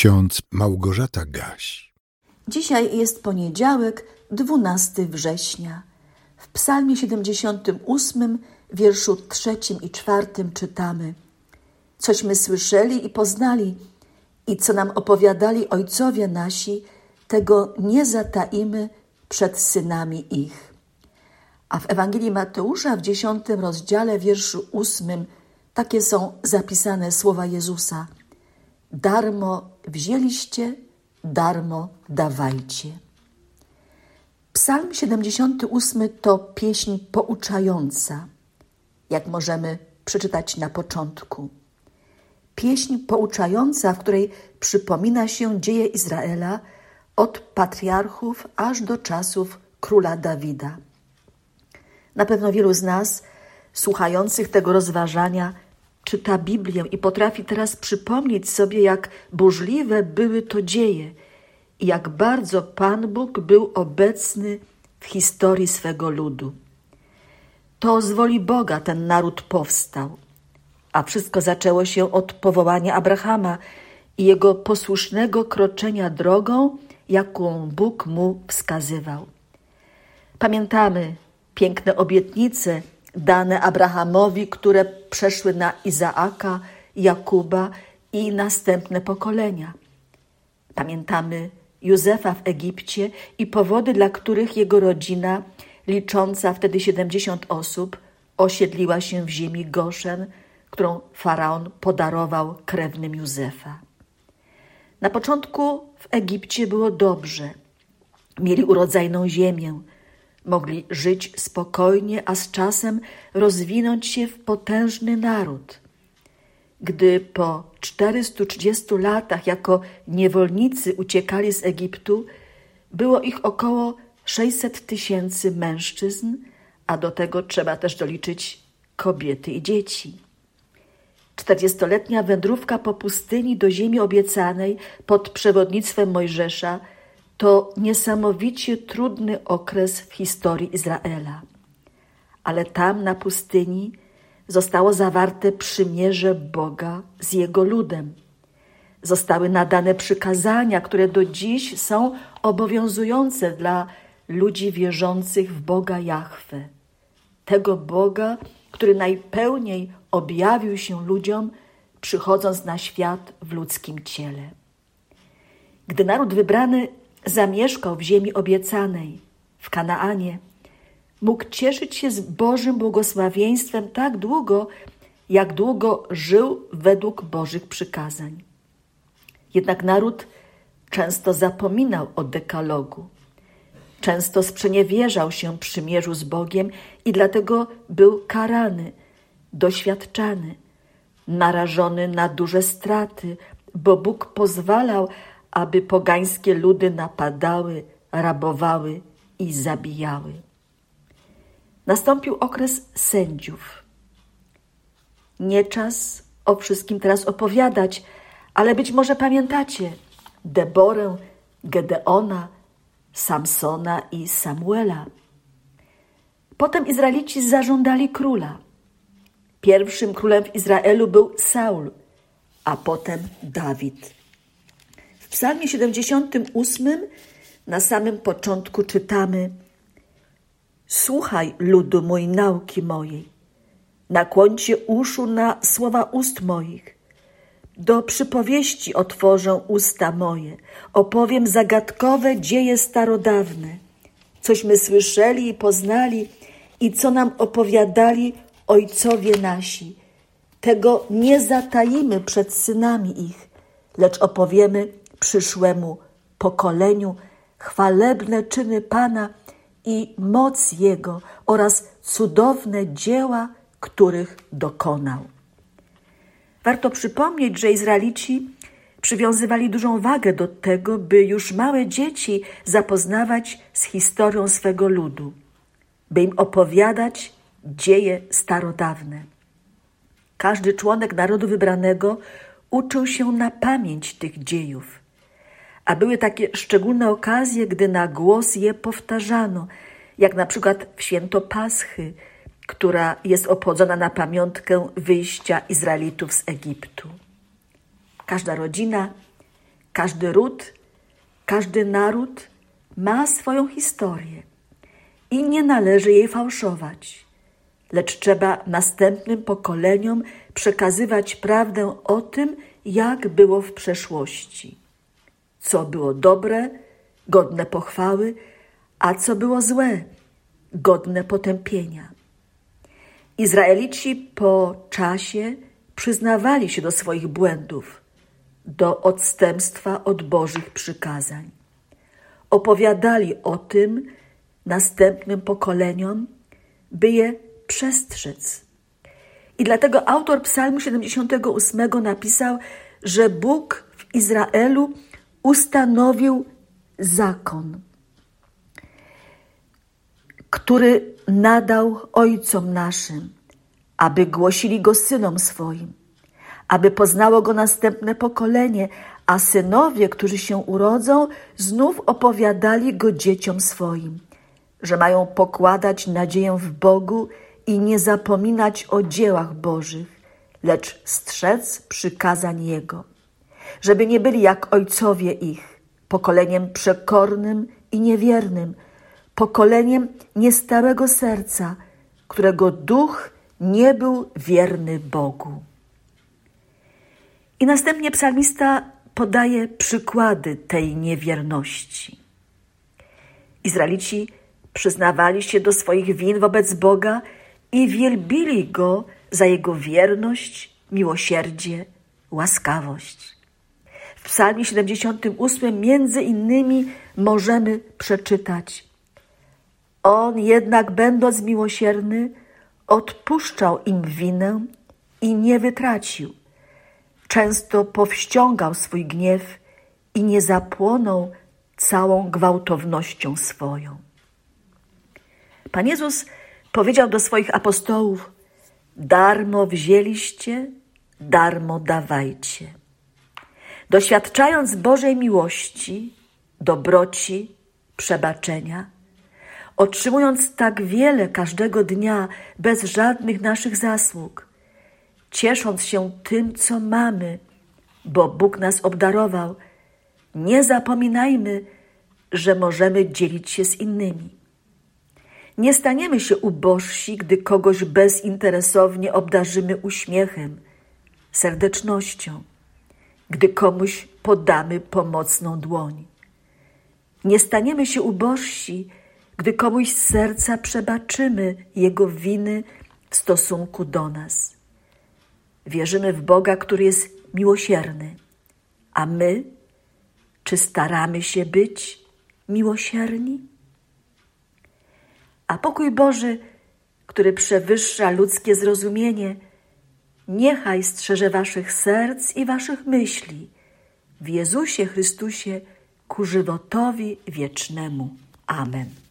ksiądz Małgorzata Gaś. Dzisiaj jest poniedziałek, 12 września. W Psalmie 78, wierszu trzecim i czwartym czytamy: Cośmy słyszeli i poznali, i co nam opowiadali ojcowie nasi, tego nie zataimy przed synami ich. A w Ewangelii Mateusza w dziesiątym rozdziale, wierszu ósmym, takie są zapisane słowa Jezusa: Darmo wzięliście, darmo dawajcie. Psalm 78 to pieśń pouczająca, jak możemy przeczytać na początku. Pieśń pouczająca, w której przypomina się dzieje Izraela od patriarchów aż do czasów króla Dawida. Na pewno wielu z nas, słuchających tego rozważania, czyta Biblię i potrafi teraz przypomnieć sobie, jak burzliwe były to dzieje i jak bardzo Pan Bóg był obecny w historii swego ludu. To z woli Boga ten naród powstał, a wszystko zaczęło się od powołania Abrahama i jego posłusznego kroczenia drogą, jaką Bóg mu wskazywał. Pamiętamy piękne obietnice dane Abrahamowi, które przeszły na Izaaka, Jakuba i następne pokolenia. Pamiętamy Józefa w Egipcie i powody, dla których jego rodzina, licząca wtedy 70 osób, osiedliła się w ziemi Goszen, którą faraon podarował krewnym Józefa. Na początku w Egipcie było dobrze. Mieli urodzajną ziemię, mogli żyć spokojnie, a z czasem rozwinąć się w potężny naród. Gdy po 430 latach jako niewolnicy uciekali z Egiptu, było ich około 600 tysięcy mężczyzn, a do tego trzeba też doliczyć kobiety i dzieci. Czterdziestoletnia wędrówka po pustyni do ziemi obiecanej pod przewodnictwem Mojżesza to niesamowicie trudny okres w historii Izraela. Ale tam na pustyni zostało zawarte przymierze Boga z jego ludem. Zostały nadane przykazania, które do dziś są obowiązujące dla ludzi wierzących w Boga Jahwe. Tego Boga, który najpełniej objawił się ludziom, przychodząc na świat w ludzkim ciele. Gdy naród wybrany zamieszkał w ziemi obiecanej, w Kanaanie, mógł cieszyć się z Bożym błogosławieństwem tak długo, jak długo żył według Bożych przykazań. Jednak naród często zapominał o dekalogu. Często sprzeniewierzał się przymierzu z Bogiem i dlatego był karany, doświadczany, narażony na duże straty, bo Bóg pozwalał, aby pogańskie ludy napadały, rabowały i zabijały. Nastąpił okres sędziów. Nie czas o wszystkim teraz opowiadać, ale być może pamiętacie Deborę, Gedeona, Samsona i Samuela. Potem Izraelici zażądali króla. Pierwszym królem w Izraelu był Saul, a potem Dawid. W Psalmie 78 na samym początku czytamy: Słuchaj, ludu mój, nauki mojej. Nakłońcie uszu na słowa ust moich. Do przypowieści otworzę usta moje, opowiem zagadkowe dzieje starodawne, cośmy słyszeli i poznali i co nam opowiadali ojcowie nasi. Tego nie zatajimy przed synami ich, lecz opowiemy przyszłemu pokoleniu chwalebne czyny Pana i moc Jego oraz cudowne dzieła, których dokonał. Warto przypomnieć, że Izraelici przywiązywali dużą wagę do tego, by już małe dzieci zapoznawać z historią swego ludu, by im opowiadać dzieje starodawne. Każdy członek narodu wybranego uczył się na pamięć tych dziejów a były takie szczególne okazje, gdy na głos je powtarzano, jak na przykład w święto Paschy, która jest obchodzona na pamiątkę wyjścia Izraelitów z Egiptu. Każda rodzina, Każdy ród, każdy naród ma swoją historię i nie należy jej fałszować, lecz trzeba następnym pokoleniom przekazywać prawdę o tym, jak było w przeszłości, co było dobre, godne pochwały, a co było złe, godne potępienia. Izraelici po czasie przyznawali się do swoich błędów, do odstępstwa od Bożych przykazań. Opowiadali o tym następnym pokoleniom, by je przestrzec. I dlatego autor Psalmu 78 napisał, że Bóg w Izraelu ustanowił zakon, który nadał ojcom naszym, aby głosili go synom swoim, aby poznało go następne pokolenie, a synowie, którzy się urodzą, znów opowiadali go dzieciom swoim, że mają pokładać nadzieję w Bogu i nie zapominać o dziełach Bożych, lecz strzec przykazań Jego, żeby nie byli jak ojcowie ich, pokoleniem przekornym i niewiernym, pokoleniem niestałego serca, którego duch nie był wierny Bogu. I następnie psalmista podaje przykłady tej niewierności. Izraelici przyznawali się do swoich win wobec Boga i wielbili Go za Jego wierność, miłosierdzie, łaskawość. W psalmie 78 między innymi możemy przeczytać On jednak będąc miłosierny odpuszczał im winę i nie wytracił. Często powściągał swój gniew i nie zapłonął całą gwałtownością swoją. Pan Jezus powiedział do swoich apostołów: Darmo wzięliście, darmo dawajcie. Doświadczając Bożej miłości, dobroci, przebaczenia, otrzymując tak wiele każdego dnia bez żadnych naszych zasług, ciesząc się tym, co mamy, bo Bóg nas obdarował, nie zapominajmy, że możemy dzielić się z innymi. Nie staniemy się ubożsi, gdy kogoś bezinteresownie obdarzymy uśmiechem, serdecznością, gdy komuś podamy pomocną dłoń. Nie staniemy się ubożsi, gdy komuś z serca przebaczymy jego winy w stosunku do nas. Wierzymy w Boga, który jest miłosierny, a my, czy staramy się być miłosierni? A pokój Boży, który przewyższa ludzkie zrozumienie, niechaj strzeże waszych serc i waszych myśli w Jezusie Chrystusie ku żywotowi wiecznemu. Amen.